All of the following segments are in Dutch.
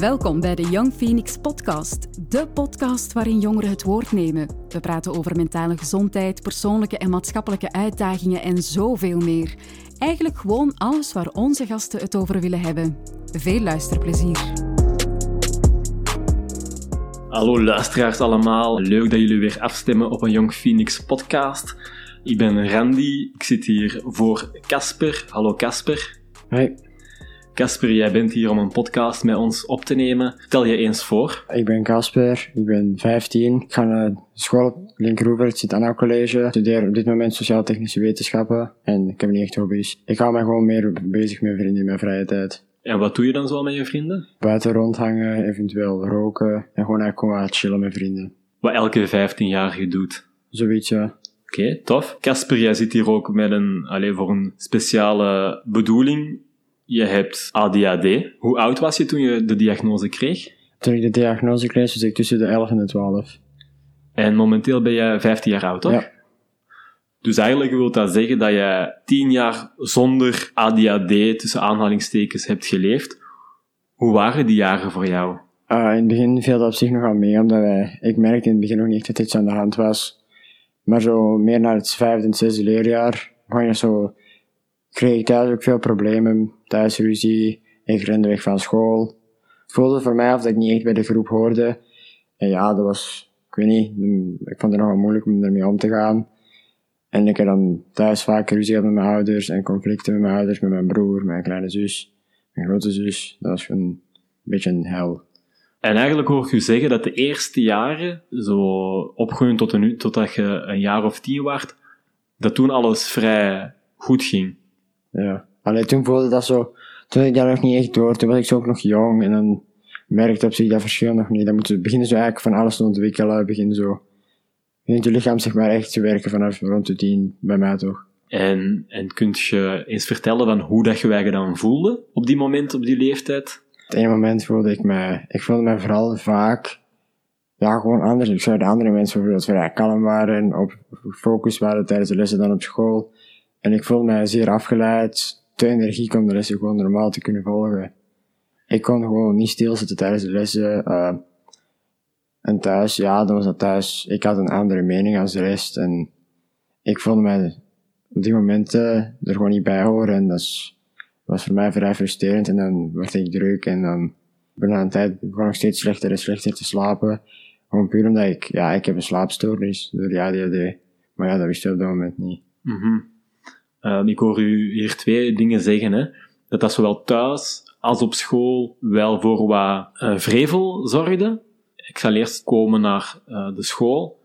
Welkom bij de Young Phoenix Podcast, de podcast waarin jongeren het woord nemen. We praten over mentale gezondheid, persoonlijke en maatschappelijke uitdagingen en zoveel meer. Eigenlijk gewoon alles waar onze gasten het over willen hebben. Veel luisterplezier. Hallo luisteraars allemaal, leuk dat jullie weer afstemmen op een Young Phoenix podcast. Ik ben Randy, ik zit hier voor Casper. Hallo Casper. Hoi, Casper, jij bent hier om een podcast met ons op te nemen. Stel je eens voor. ik ben Casper, ik ben 15. Ik ga naar school op Linkeroever, het zit aan college. Ik studeer op dit moment sociaal-technische wetenschappen en ik heb niet echt hobby's. Ik hou me gewoon meer bezig met vrienden in mijn vrije tijd. En wat doe je dan zo met je vrienden? Buiten rondhangen, eventueel roken en gewoon eigenlijk gewoon wat chillen met vrienden. Wat elke 15-jarige doet. Zoiets, ja. Oké, tof. Casper, jij zit hier ook met een, alleen voor een speciale bedoeling. Je hebt ADHD. Hoe oud was je toen je de diagnose kreeg? Toen ik de diagnose kreeg, was ik tussen de 11 en de 12. En momenteel ben je 15 jaar oud, toch? Ja. Dus eigenlijk wil dat zeggen dat je 10 jaar zonder ADHD tussen aanhalingstekens hebt geleefd. Hoe waren die jaren voor jou? Ah, in het begin viel dat op zich nogal mee, omdat wij, ik merkte in het begin nog niet dat iets aan de hand was. Maar zo meer naar het vijfde en zesde leerjaar, begon je zo, kreeg ik thuis ook veel problemen, thuisruzie, ik rende weg van school. Voelde voor mij of dat ik niet echt bij de groep hoorde. En ja, dat was, ik weet niet, ik vond het nogal moeilijk om ermee om te gaan. En ik heb dan thuis vaak ruzie gehad met mijn ouders en conflicten met mijn ouders, met mijn broer, mijn kleine zus, mijn grote zus. Dat was een beetje een hel. En eigenlijk hoor ik u zeggen dat de eerste jaren, zo opgroeien tot totdat je een jaar of tien werd, dat toen alles vrij goed ging. Ja. Allee, toen voelde dat zo, toen ik daar nog niet echt door, toen was ik zo ook nog jong en dan merkte op zich dat verschil nog niet. Dan moeten beginnen zo eigenlijk van alles te ontwikkelen, beginnen zo, begint je lichaam zeg maar echt te werken vanaf rond de tien, bij mij toch. En, en kunt je eens vertellen van hoe dat je je dan voelde op die moment, op die leeftijd? Op het ene moment voelde ik mij, ik voelde mij vooral vaak, ja, gewoon anders. Ik zou de andere mensen bijvoorbeeld vrij kalm waren en op focus waren tijdens de lessen dan op school. En ik voelde mij zeer afgeleid, te energiek om de lessen gewoon normaal te kunnen volgen. Ik kon gewoon niet stilzitten tijdens de lessen. eh en thuis, ja, dan was dat thuis. Ik had een andere mening als de rest. En ik voelde mij op die momenten er gewoon niet bij horen. En dat was voor mij vrij frustrerend. En dan werd ik druk en dan na een tijd ik steeds slechter en slechter te slapen. Gewoon puur omdat ik, ja, ik heb een slaapstoornis door de ADHD. Maar ja, dat wist ik op dat moment niet. Mhm. Ehm, ik hoor u hier twee dingen zeggen. Hè? Dat dat zowel thuis als op school wel voor wat eh, vrevel zorgde. Ik zal eerst komen naar eh, de school.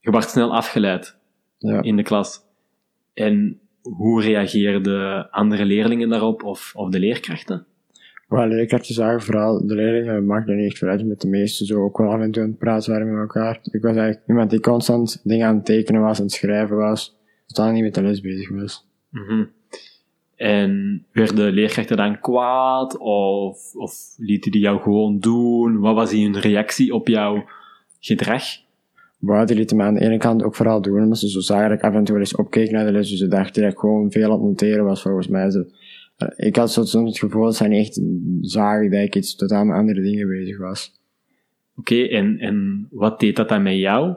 Je werd snel afgeleid Ja. in de klas. En hoe reageerden andere leerlingen daarop of, of de leerkrachten? Maar de leerkrachten zagen vooral, de leerlingen maakten er niet echt vooruit met de meesten zo ook wel af en toe aan het praten waren met elkaar. Ik was eigenlijk iemand die constant dingen aan het tekenen was, aan het schrijven was, totaal niet met de les bezig was. Mhm. En werden leerkrachten dan kwaad of, of lieten die jou gewoon doen? Wat was hun reactie op jouw gedrag? Maar die lieten me aan de ene kant ook vooral doen, omdat ze zo zagen dat ik af en toe wel eens opkeek naar de les, dus ze dachten dat ik gewoon veel aan het noteren was volgens mij. Ze, ik had soms het gevoel dat zij niet echt zagen dat ik iets totaal met andere dingen bezig was. Oké, en, en wat deed dat dan met jou?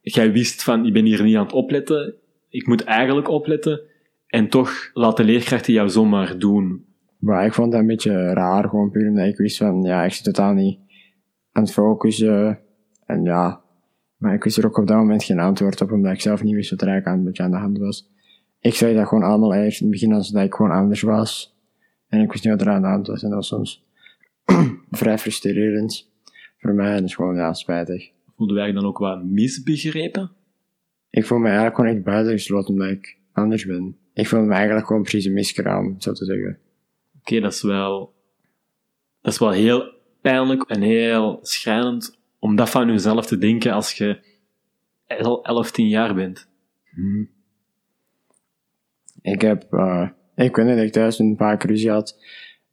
Jij wist van, ik ben hier niet aan het opletten, ik moet eigenlijk opletten, en toch laat de leerkrachten jou zomaar doen. Maar ik vond dat een beetje raar, gewoon puur omdat ik wist van, ja, ik zit totaal niet aan het focussen. En ja, maar ik wist er ook op dat moment geen antwoord op, omdat ik zelf niet wist wat er eigenlijk aan, een beetje aan de hand was. Ik zei dat gewoon allemaal eigenlijk in het begin als dat ik gewoon anders was. En ik wist niet wat er aan de hand was, en dat was soms vrij frustrerend voor mij, en dat is gewoon, ja, spijtig. Voelden wij dan ook wat misbegrepen? Ik voel me eigenlijk gewoon echt buitengesloten omdat ik anders ben. Ik voel me eigenlijk gewoon precies een miskraam, zo te zeggen. Oké, dat is wel, dat is wel heel pijnlijk en heel schrijnend om dat van jezelf te denken als je 11, 10 jaar bent. Ik heb, eh, ik weet niet dat ik thuis een paar ruzie had.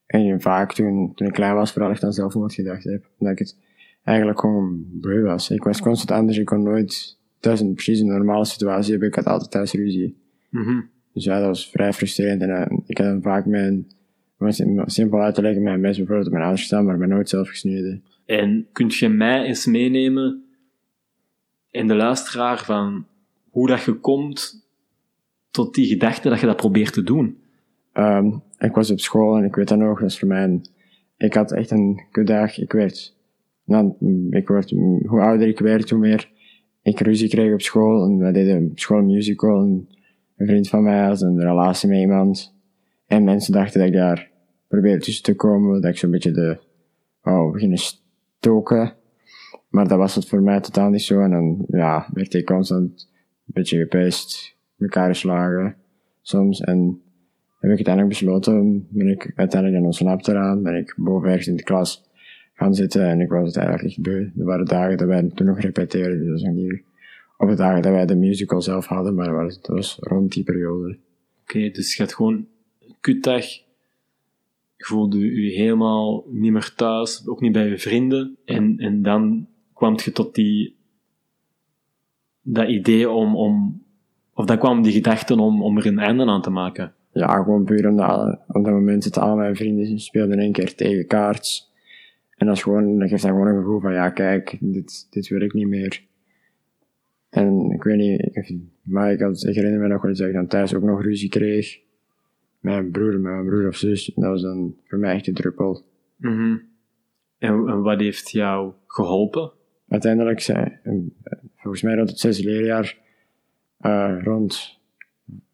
En vaak toen, toen ik klein was, vooral echt aan zelfmoord gedacht heb. Omdat ik het eigenlijk gewoon beu was. Ik was constant anders, ik kon nooit thuis een precies een normale situatie hebben. Ik had altijd thuis ruzie. Mhm. Dus ja, dat was vrij frustrerend. En eh, ik had vaak mijn simpel uit te leggen, mijn mes bijvoorbeeld op mijn ouders gestaan, maar ben nooit zelf gesneden. En kunt je mij eens meenemen in de luisteraar van hoe dat je komt tot die gedachte dat je dat probeert te doen? Ehm, ik was op school en ik weet dat nog, dat is voor mij een, ik had echt een kutdag. Ik werd, nou, ik werd, hoe ouder ik werd, hoe meer ik ruzie kreeg op school. En we deden op school musical. En een vriend van mij had een relatie met iemand. En mensen dachten dat ik daar probeerde tussen te komen, dat ik zo'n beetje de, oh, beginnen stoken. Maar dat was het voor mij totaal niet zo. En dan, ja, werd ik constant een beetje gepest, elkaar geslagen, soms. En heb ik uiteindelijk besloten, ben ik uiteindelijk in ons lab eraan, ben ik boven ergens in de klas gaan zitten en ik was het eigenlijk echt beu. Er waren dagen dat wij toen nog repeteerden, dus dat niet op de dagen dat wij de musical zelf hadden, maar het was rond die periode. Oké, dus je had gewoon een kutdag, je voelde je helemaal niet meer thuis, ook niet bij je vrienden, en, en dan kwam je tot die, dat idee om, om of dan kwam die gedachte om, om er een einde aan te maken ja, gewoon puur omdat op dat moment zitten al mijn vrienden speelden één keer tegen kaarts. En dat, is gewoon, dat geeft dan gewoon een gevoel van, ja, kijk, dit, dit wil ik niet meer. En ik weet niet, maar ik, had, ik herinner me nog wel eens dat ik dan thuis ook nog ruzie kreeg. Met mijn broer, met mijn broer of zus. Dat was dan voor mij echt de druppel. Mm en, wat heeft jou geholpen? Uiteindelijk zei, volgens mij rond het zesde leerjaar, uh, rond,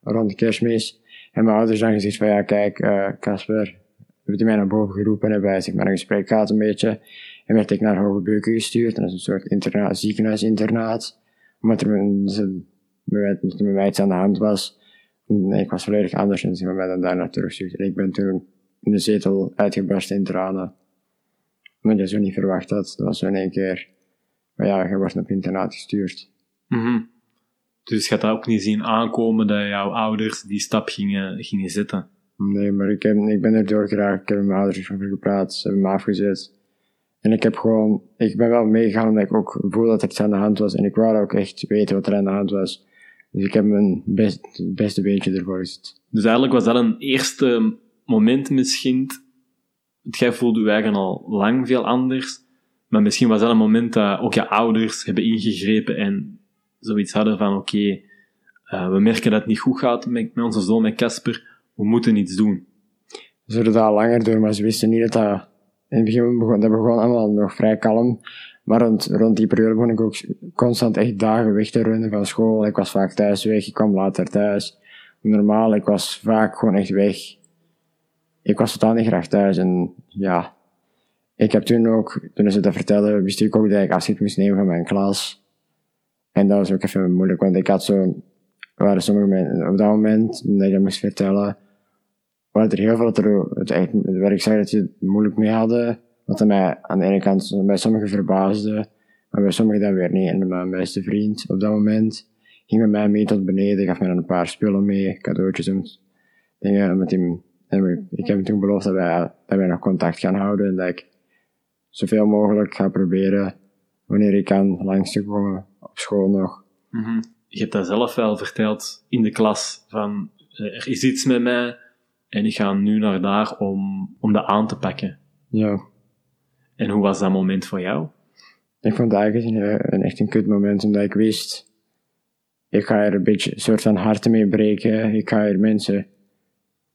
rond de kerstmis, en mijn ouders dan gezegd van, ja, kijk, uh, Casper, hebben die mij naar boven geroepen en hebben wij zeg maar een gesprek gehad een beetje. En werd ik naar Hoge Beuken gestuurd. Dat is een soort internaat, ziekenhuisinternaat. Omdat er met, mij iets aan de hand was. Ik was volledig anders en ze hebben mij dan daar naar teruggestuurd. En ik ben toen in de zetel uitgebarsten in tranen. Omdat je zo niet verwacht had. Dat was zo in één keer. Maar ja, je wordt op internaat gestuurd. Mm dus je had ook niet zien aankomen dat jouw ouders die stap gingen, gingen zetten? Nee, maar ik, heb, ik ben er doorgeraakt. Ik heb met mijn ouders over gepraat. Ze hebben me afgezet. En ik heb gewoon, ik ben wel meegegaan omdat ik ook voelde dat er iets aan de hand was. En ik wou ook echt weten wat er aan de hand was. Dus ik heb mijn best, beste beentje ervoor gezet. Dus eigenlijk was dat een eerste moment misschien. Jij voelde je eigen al lang veel anders. Maar misschien was dat een moment dat ook je ouders hebben ingegrepen en zoiets hadden van oké, okay, uh, we merken dat het niet goed gaat met, met onze zoon, met Casper, we moeten iets doen. Ze hadden dat al langer door, maar ze wisten niet dat dat... In het begin begon, dat begon allemaal nog vrij kalm. Maar rond, die periode begon ik ook constant echt dagen weg te runnen van school. Ik was vaak thuis weg, ik kwam later thuis. Normaal, ik was vaak gewoon echt weg. Ik was totaal niet graag thuis en ja. Ik heb toen ook, toen ze dat vertelden, wist ik ook dat ik afscheid moest nemen van mijn klas. En dat was ook even moeilijk, want ik had zo, waren sommige mensen, op dat moment, dat ik dat moest vertellen, waren er heel veel dat er, het echt, waar ik zei dat ze moeilijk mee hadden, wat mij aan de ene kant bij sommigen verbaasde, maar bij sommigen dan weer niet. En mijn beste vriend op dat moment ging met mij mee tot beneden, gaf dan een paar spullen mee, cadeautjes en met hem. En ik heb hem toen beloofd dat wij, dat wij nog contact gaan houden en dat ik zoveel mogelijk ga proberen, wanneer ik kan, langs te komen op school nog. Mhm. Je hebt dat zelf wel verteld in de klas, van eh, er is iets met mij en ik ga nu naar daar om, om dat aan te pakken. Ja. En hoe was dat moment voor jou? Ik vond het eigenlijk een, een echt een kut moment, omdat ik wist, ik ga er een beetje een soort van harten mee breken. Ik ga er mensen,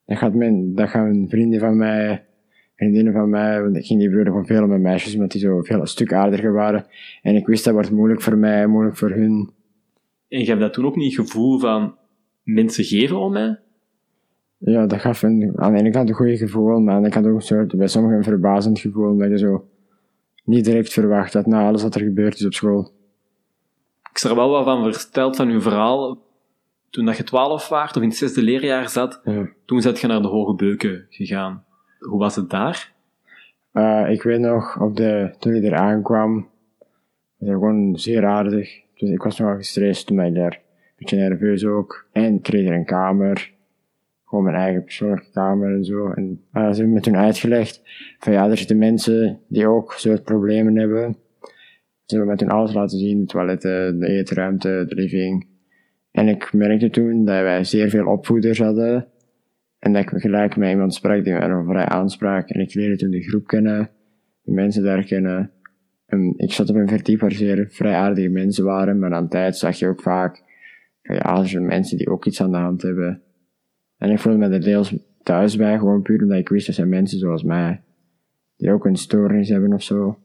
dat, gaat men, dat gaan vrienden van mij vriendinnen van mij, want ik ging die broeder van veel met meisjes, omdat die zo veel een stuk aardiger waren. En ik wist dat wordt moeilijk voor mij, moeilijk voor hun. En je hebt dat toen ook niet het gevoel van mensen geven om mij? Ja, dat gaf een, aan de ene kant een goed gevoel, maar aan de andere kant ook een soort, bij sommigen een verbazend gevoel, omdat je zo niet direct verwacht dat na alles wat er gebeurd is op school. Ik is er wel wat van verteld van uw verhaal. Toen dat je twaalf waart, of in het zesde leerjaar zat, toen zat je naar de Hoge Beuken gegaan. Hoe was het daar? Uh, ik weet nog, op de, toen ik er aankwam, was het gewoon zeer aardig. Dus ik was nogal gestrest toen ik daar, een beetje nerveus ook. En ik kreeg er een kamer, gewoon mijn eigen persoonlijke kamer en zo. En uh, ze hebben me toen uitgelegd van ja, er zitten mensen die ook soort problemen hebben. Ze hebben me toen alles laten zien, de toiletten, de eetruimte, de living. En ik merkte toen dat wij zeer veel opvoeders hadden En dat ik gelijk met iemand sprak die mij nog vrij aansprak. En ik leerde toen de groep kennen, de mensen daar kennen. En ik zat op een verdiep waar zeer vrij aardige mensen waren, maar aan tijd zag je ook vaak, ja, er zijn mensen die ook iets aan de hand hebben. En ik voelde me er deels thuis bij, gewoon puur omdat ik wist dat zijn mensen zoals mij, die ook een stoornis hebben of zo.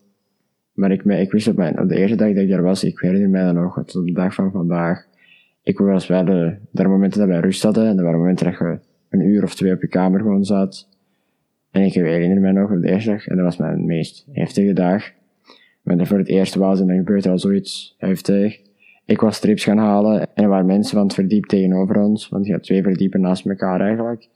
Maar ik, ik wist op, mijn, op de eerste dag dat ik daar was, ik herinner mij dan nog, tot de dag van vandaag, ik was wel de, er momenten dat wij rust hadden, en er waren momenten dat je een uur of twee op je kamer gewoon zat. En ik herinner mij nog op de eerste dag, en dat was mijn meest heftige dag. Maar voor het eerst was, en dan gebeurde al zoiets heftig. Ik was strips gaan halen, en er waren mensen van het verdiep tegenover ons, want je had twee verdiepen naast elkaar eigenlijk.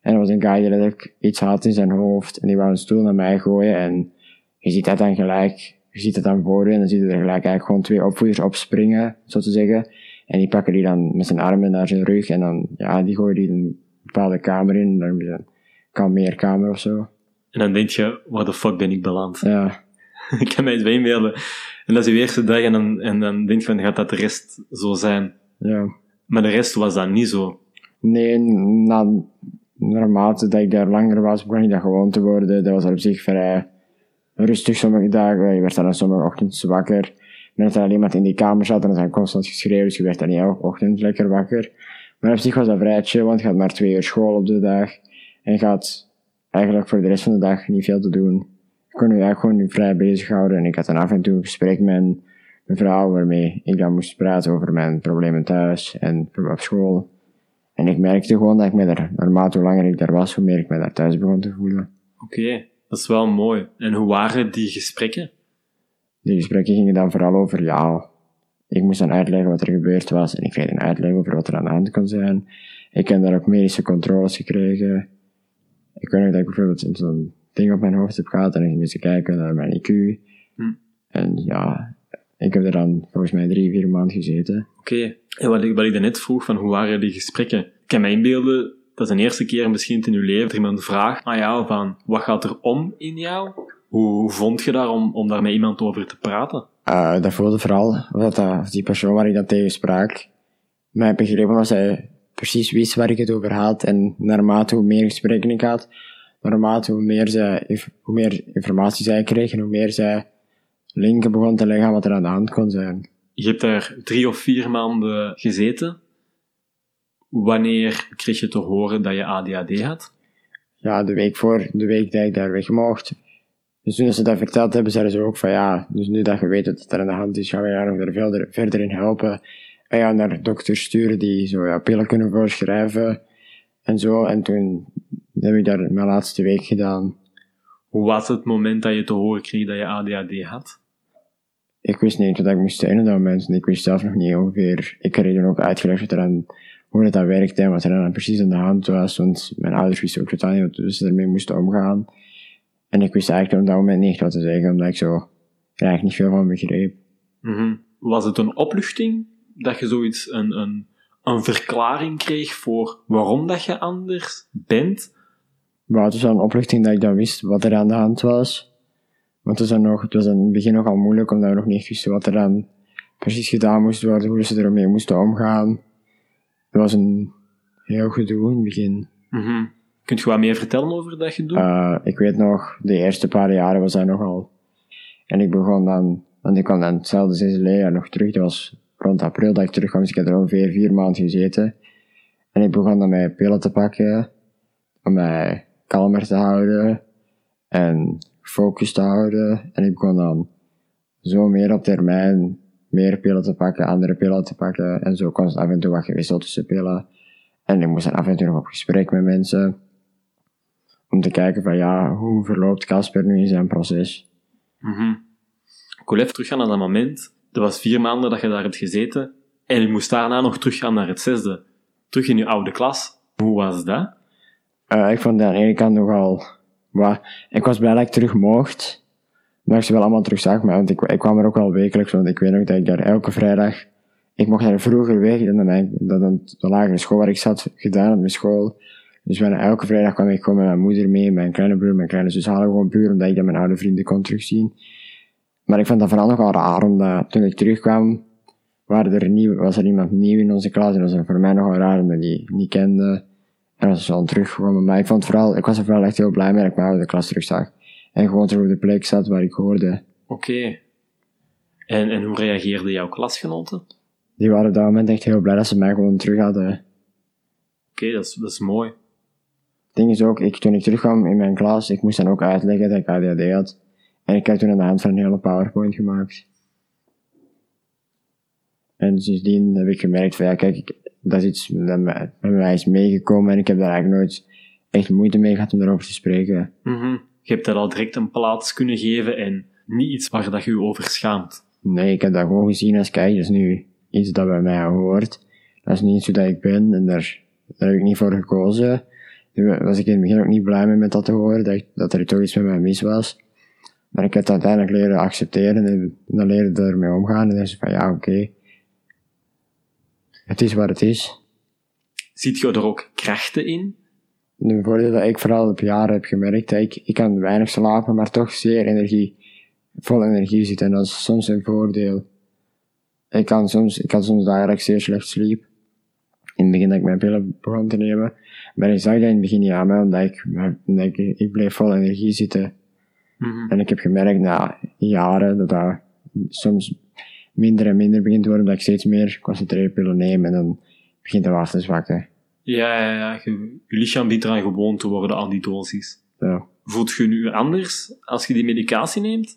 En er was een guy die letterlijk iets had in zijn hoofd, en die wou een stoel naar mij gooien, en je ziet dat dan gelijk, je ziet het dan voor je, en dan zie je er gelijk eigenlijk gewoon twee opvoeders opspringen, zo te zeggen. En die pakken die dan met zijn armen naar zijn rug, en dan, ja, die gooien die een bepaalde kamer in, dan is een kalmeerkamer of zo. En dan denk je, waar de fuck ben ik beland? Ja, ik kan mij het inbeelden. En dat is je eerste dag en dan, en dan denk je van, gaat dat de rest zo zijn? ja. Maar de rest was dan niet zo. Nee, na, naarmate dat ik daar langer was, begon ik dat gewoon te worden. Dat was op zich vrij rustig sommige dagen. Je werd dan sommige ochtends wakker. Maar dat er alleen maar in die kamer zat en zijn constant geschreven, dus je werd dan niet elke ochtend lekker wakker. Maar op zich was dat vrij chill, want je had maar twee uur school op de dag. En je had eigenlijk voor de rest van de dag niet veel te doen. Kon je eigenlijk gewoon vrij bezighouden. En ik had dan af en toe een gesprek met een een vrouw waarmee ik dan moest praten over mijn problemen thuis en op school. En ik merkte gewoon dat ik me daar, naarmate hoe langer ik daar was, hoe meer ik me daar thuis begon te voelen. Oké, dat is wel mooi. En hoe waren die gesprekken? Die gesprekken gingen dan vooral over, ja, ik moest dan uitleggen wat er gebeurd was en ik kreeg een uitleg over wat er aan de hand kon zijn. Ik heb daar ook medische controles gekregen. Ik weet nog dat ik bijvoorbeeld zo'n ding op mijn hoofd heb gehad en ik moest kijken naar mijn IQ. Hm. En ja, ik heb er dan volgens mij drie, vier maanden gezeten. Oké. En wat ik, wat ik daarnet vroeg, van hoe waren die gesprekken? Ik kan me inbeelden, dat is een eerste keer misschien in je leven dat iemand vraagt aan jou van, wat gaat er om in jou? Hoe, hoe vond je daar om, om daar met iemand over te praten? Eh, dat voelde vooral dat, die persoon waar ik dan tegen sprak, mij begrepen was hij precies wist waar ik het over had. En naarmate hoe meer gesprekken ik had, naarmate hoe meer, zij, hoe meer informatie zij kreeg en hoe meer zij linken begon te leggen aan wat er aan de hand kon zijn. Je hebt daar drie of vier maanden gezeten. Wanneer kreeg je te horen dat je ADHD had? Ja, de week voor, de week dat ik daar weg mocht. Dus toen ze dat verteld hebben, zeiden ze ook van ja, dus nu dat je weet wat er aan de hand is, gaan we jou nog er verder, verder in helpen. En jou naar dokters sturen die zo ja, pillen kunnen voorschrijven en zo. En toen heb ik daar mijn laatste week gedaan. Hoe was het moment dat je te horen kreeg dat je ADHD had? Ik wist niet wat ik moest zijn op dat moment. en Ik wist zelf nog niet ongeveer. Ik kreeg dan ook uitgelegd wat er aan, hoe dat, dat werkte en wat er dan precies aan de hand was. Want mijn ouders wisten ook totaal niet hoe ze ermee moesten omgaan. En ik wist eigenlijk op dat moment niet wat te zeggen, omdat ik zo er eigenlijk niet veel van begreep. Mhm. Was het een opluchting dat je zoiets, een, een, een verklaring kreeg voor waarom dat je anders bent? Maar het was wel een opluchting dat ik dan wist wat er aan de hand was. Want het was, dan nog, het was in het begin nogal moeilijk, omdat we nog niet wisten wat er dan precies gedaan moest worden, hoe ze ermee moesten omgaan. Het was een heel gedoe in het begin. Mhm. Kunt je wat meer vertellen over dat gedoe? Eh, ik weet nog, de eerste paar jaren was dat nogal. En ik begon dan, want ik kwam dan hetzelfde zesde leerjaar nog terug. Dat was rond april dat ik terugkwam, dus ik heb er ongeveer vier maanden gezeten. En ik begon dan mijn pillen te pakken, om mij kalmer te houden en focus te houden. En ik begon dan zo meer op termijn meer pillen te pakken, andere pillen te pakken. En zo constant af en toe wat gewisseld tussen pillen. En ik moest dan af en toe nog op gesprek met mensen. Om te kijken van ja, hoe verloopt Casper nu in zijn proces? Mhm. Ik wil even teruggaan naar dat moment. Dat was vier maanden dat je daar hebt gezeten. En je moest daarna nog teruggaan naar het zesde. Terug in je oude klas. Hoe was dat? Eh, ik vond dat aan de ene kant nogal... Ik was blij dat ik terug mocht. Dat ik ze wel allemaal terug zag. Maar want ik, ik kwam er ook wel wekelijks. Want ik weet nog dat ik daar elke vrijdag... Ik mocht daar vroeger weg dan, dan, de lagere school waar ik zat gedaan mijn school. Dus bijna elke vrijdag kwam ik gewoon met mijn moeder mee, mijn kleine broer, mijn kleine zus halen gewoon puur omdat ik dan mijn oude vrienden kon terugzien. Maar ik vond dat vooral nogal raar, omdat toen ik terugkwam, waren er nieuw, was er iemand nieuw in onze klas en dat was voor mij nogal raar omdat die niet kende. En dat is wel teruggekomen. Maar ik vond vooral, ik was er vooral echt heel blij mee dat ik mijn oude klas terug zag. En gewoon terug op de plek zat waar ik hoorde. Oké. En, en hoe reageerden jouw klasgenoten? Die waren op dat moment echt heel blij dat ze mij gewoon terug hadden. Oké, dat, is, dat is mooi. Het ding is ook, ik, toen ik terugkwam in mijn klas, ik moest dan ook uitleggen dat ik ADHD had. En ik heb toen aan de hand van een hele PowerPoint gemaakt. En sindsdien heb ik gemerkt van ja, kijk, ik, dat is iets dat mij- bij mij is meegekomen en ik heb daar eigenlijk nooit echt moeite mee gehad om daarover te spreken. Mhm. Je hebt dat al direct een plaats kunnen geven en niet iets waar dat je je over schaamt. Nee, ik heb dat gewoon gezien als kijk, dat is nu iets dat bij mij hoort. Dat is niet zo dat ik ben en daar, daar heb ik niet voor gekozen. Daar was ik in het begin ook niet blij mee met dat te horen, dat, ik- dat er toch iets met mij mis was. Maar ik heb het uiteindelijk leren accepteren en dan leren ermee omgaan en dan is van ja, oké. Het is wat het is. Ziet je er ook krachten in? De voordeel dat ik vooral op jaren heb gemerkt, dat ik, ik kan weinig slapen, maar toch zeer energie, vol energie zitten. En dat is soms een voordeel. Ik kan soms, ik had soms ik zeer slecht sliep. In het begin dat ik mijn pillen begon te nemen. Maar ik zag dat in het begin niet aan mij, omdat ik, omdat ik, ik bleef vol energie zitten. Mhm. En ik heb gemerkt na jaren dat dat soms minder en minder begint te worden, dat ik steeds meer concentreerpillen neem en dan begint het af te zwakken. Ja, ja, ja. Je, je lichaam begint eraan gewoon te worden aan die dosis. Ja. Voelt je nu anders als je die medicatie neemt?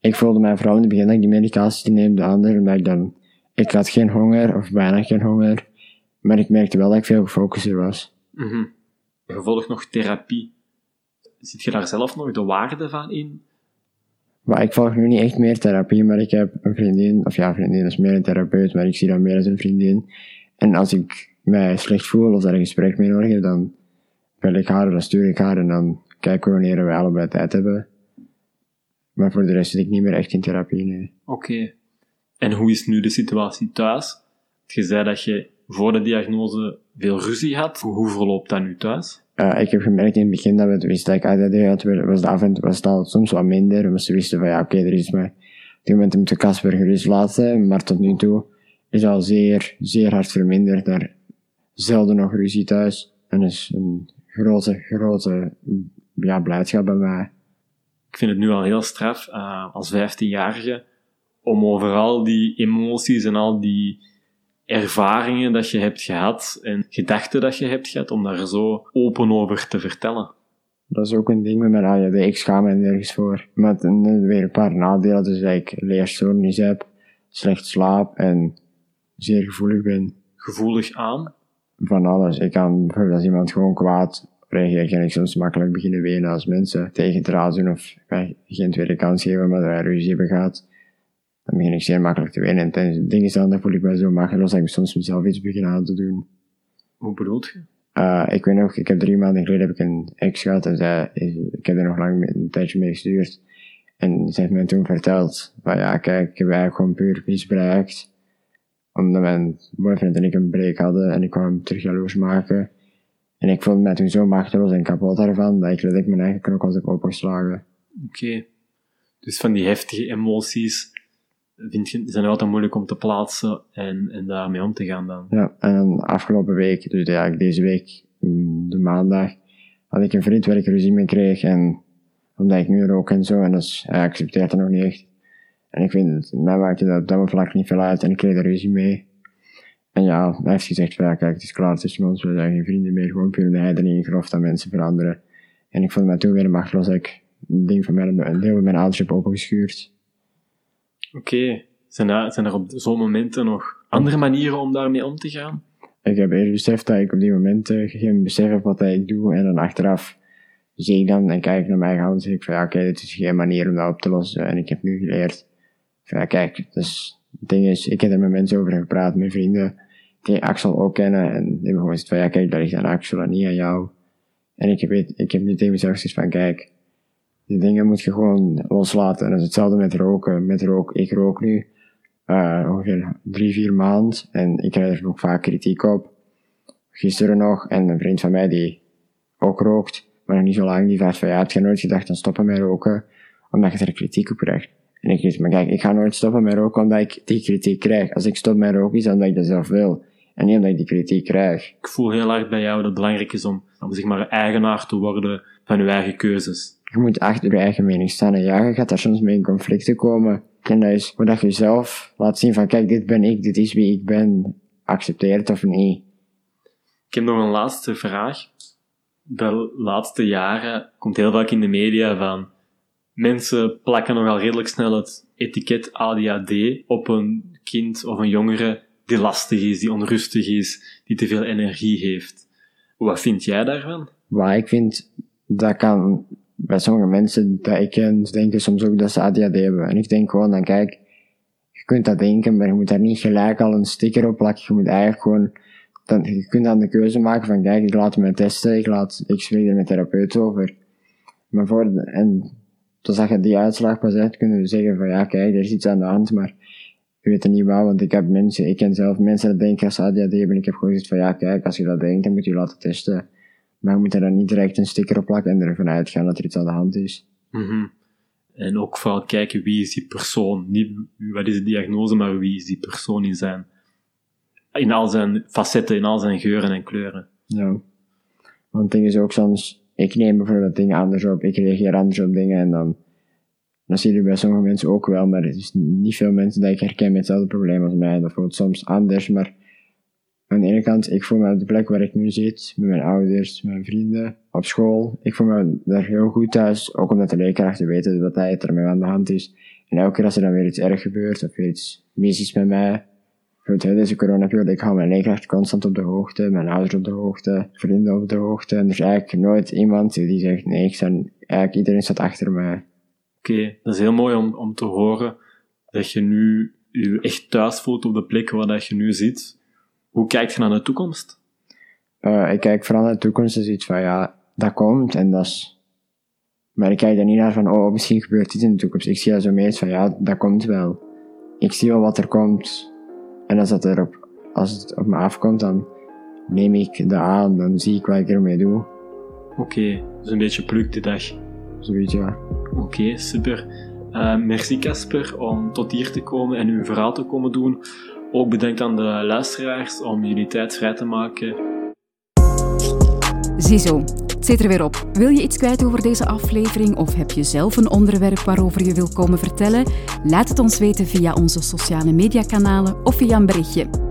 Ik voelde mij vooral in het begin dat ik die medicatie neemde anders, omdat ik dan, ik had geen honger, of bijna geen honger, maar ik merkte wel dat ik veel gefocuster was. Mhm. Je volgt nog therapie. Ziet je daar zelf nog de waarde van in? Maar ik volg nu niet echt meer therapie, maar ik heb een vriendin, of ja, vriendin is meer een therapeut, maar ik zie dat meer als een vriendin. En als ik mij slecht voel of daar een gesprek mee nodig heb, dan bel ik haar, dan stuur ik haar en dan kijken we wanneer wij allebei tijd hebben. Maar voor de rest zit ik niet meer echt in therapie. Oké. En hoe is nu de situatie thuis? Je zei dat je voor de diagnose veel ruzie had. Hoe verloopt dat nu thuis? Uh, ik heb gemerkt in het begin dat we het wisten dat ik ADD had, was en toe was al soms wat minder, maar ze wisten van ja, oké, er is maar, op dit moment de Casper gerust laten, maar tot nu toe is al zeer, zeer hard verminderd, daar zelden nog ruzie thuis, en dat is een grote, grote, ja, blijdschap bij mij. Ik vind het nu al heel straf, uh, als 15-jarige, om overal die emoties en al die ervaringen dat je hebt gehad en gedachten dat je hebt gehad, om daar zo open over te vertellen. Dat is ook een ding met mijn ADD, ik schaam me nergens voor. Met een, weer een paar nadelen, dus dat ik leerstoornis heb, slecht slaap en zeer gevoelig ben. Gevoelig aan? Van alles. Ik kan bijvoorbeeld als iemand gewoon kwaad reageert, kan ik soms makkelijk beginnen wenen als mensen tegen doen of geen tweede kans geven omdat wij ruzie hebben gehad. Dan begin ik zeer makkelijk te wenen. En het ding is dan, dan voel ik me zo machteloos dat ik soms mezelf iets begin aan te doen. Hoe bedoelt je? Uh, ik weet nog, ik heb drie maanden geleden heb ik een ex gehad en zij, ik heb er nog lang mee, een tijdje mee gestuurd. En ze heeft mij toen verteld, van ja, kijk, ik heb eigenlijk gewoon puur misbruikt. Omdat mijn boyfriend en ik een break hadden en ik kwam hem terug jaloers maken. En ik voelde mij toen zo machteloos en kapot daarvan, dat ik letterlijk mijn eigen knokkels heb opgeslagen. Oké. Okay. Dus van die heftige emoties vind zijn altijd moeilijk om te plaatsen en, en daarmee om te gaan dan. Ja, en afgelopen week, dus ja, deze week, de maandag, had ik een vriend waar ik ruzie mee kreeg en omdat ik nu rook en zo, en dus hij accepteert dat nog niet echt. En ik vind, mij maakte dat op dat vlak niet veel uit en ik kreeg er ruzie mee. En ja, hij heeft gezegd van ja, kijk, het is klaar tussen ons, we zijn geen vrienden meer, gewoon puur omdat hij er niet in gelooft dat mensen veranderen. En ik vond mij toen weer machteloos ik een ding van een deel van mijn ouders heb opengeschuurd. Oké, zijn, er, op zo'n momenten nog andere manieren om daarmee om te gaan? Ik heb eerst beseft dat ik op die momenten geen besef heb wat ik doe en dan achteraf zie ik dan en kijk naar mijn hand en zeg ik van ja, oké, dit is geen manier om dat op te lossen en ik heb nu geleerd van ja, kijk, dus het ding is, ik heb er met mensen over gepraat, met vrienden die Axel ook kennen en die hebben gewoon gezegd van ja, kijk, dat ligt aan Axel en niet aan jou. En ik heb, ik heb nu tegen mezelf gezegd van kijk, die dingen moet je gewoon loslaten. En dat is hetzelfde met roken. Met rook, ik rook nu uh, ongeveer drie, vier maanden en ik krijg er nog vaak kritiek op. Gisteren nog, en een vriend van mij die ook rookt, maar nog niet zo lang, die vraagt van ja, heb je nooit gedacht aan stoppen met roken, omdat je er kritiek op krijgt. En ik zeg, maar kijk, ik ga nooit stoppen met roken omdat ik die kritiek krijg. Als ik stop met roken is omdat ik dat zelf wil. En niet omdat ik die kritiek krijg. Ik voel heel hard bij jou dat het belangrijk is om, om zeg maar eigenaar te worden van je eigen keuzes. Je moet achter je eigen mening staan. En ja, je gaat daar soms mee in conflicten komen. En dat is hoe dat je zelf laat zien van, kijk, dit ben ik, dit is wie ik ben. Accepteer het of niet. Ik heb nog een laatste vraag. De laatste jaren komt heel vaak in de media van mensen plakken nogal redelijk snel het etiket ADHD op een kind of een jongere die lastig is, die onrustig is, die te veel energie heeft. Wat vind jij daarvan? Wat ik vind, dat kan bij sommige mensen dat ik ken, denken soms ook dat ze ADHD hebben. En ik denk gewoon dan, kijk, je kunt dat denken, maar je moet daar niet gelijk al een sticker op plakken. Je moet eigenlijk gewoon, dan, je kunt dan de keuze maken van, kijk, ik laat me testen, ik laat, ik spreek er met therapeut over. Maar voor, en totdat je die uitslag pas hebt, kunnen we zeggen van, ja, kijk, er is iets aan de hand, maar ik weet het niet wel, want ik heb mensen, ik ken zelf mensen dat denken als ADHD hebben. Ik heb gewoon gezegd van, ja, kijk, als je dat denkt, dan moet je laten testen. Maar je moet er dan niet direct een sticker op plakken en ervan uitgaan dat er iets aan de hand is. Mm En ook vooral kijken wie is die persoon. Niet wat is de diagnose, maar wie is die persoon in zijn, in al zijn facetten, in al zijn geuren en kleuren. Ja. Want het ding is ook soms, ik neem bijvoorbeeld dingen anders op, ik reageer anders op dingen en dan, dan zie je bij sommige mensen ook wel, maar het is niet veel mensen dat ik herken met hetzelfde probleem als mij. Dat voelt soms anders, maar aan de ene kant, ik voel me op de plek waar ik nu zit, met mijn ouders, mijn vrienden, op school. Ik voel me daar heel goed thuis, ook omdat de leerkrachten weten wat hij er mee aan de hand is. En elke keer als er dan weer iets erg gebeurt, of iets mis is met mij, goed, deze coronaperiode, ik hou mijn leerkracht constant op de hoogte, mijn ouders op de hoogte, vrienden op de hoogte. En er is eigenlijk nooit iemand die zegt, nee, ik sta, eigenlijk iedereen staat achter mij. Oké, dat is heel mooi om, om te horen dat je nu je echt thuis voelt op de plek waar dat je nu zit. Hoe kijk je naar de toekomst? Uh, ik kijk vooral naar de toekomst is iets van, ja, dat komt en dat is... Maar ik kijk er niet naar van, oh, misschien gebeurt dit in de toekomst. Ik zie dat zo meer van, ja, dat komt wel. Ik zie wel wat er komt. En als, dat erop, als het op me afkomt, dan neem ik dat aan. Dan zie ik wat ik ermee doe. Oké, okay, dus een beetje pluk de dag. Zoiets, ja. Oké, okay, super. Uh, merci Casper om tot hier te komen en uw verhaal te komen doen. Ook bedankt aan de luisteraars om jullie tijd vrij te maken. Ziezo, het zit er weer op. Wil je iets kwijt over deze aflevering of heb je zelf een onderwerp waarover je wilt komen vertellen? Laat het ons weten via onze sociale mediakanalen of via een berichtje.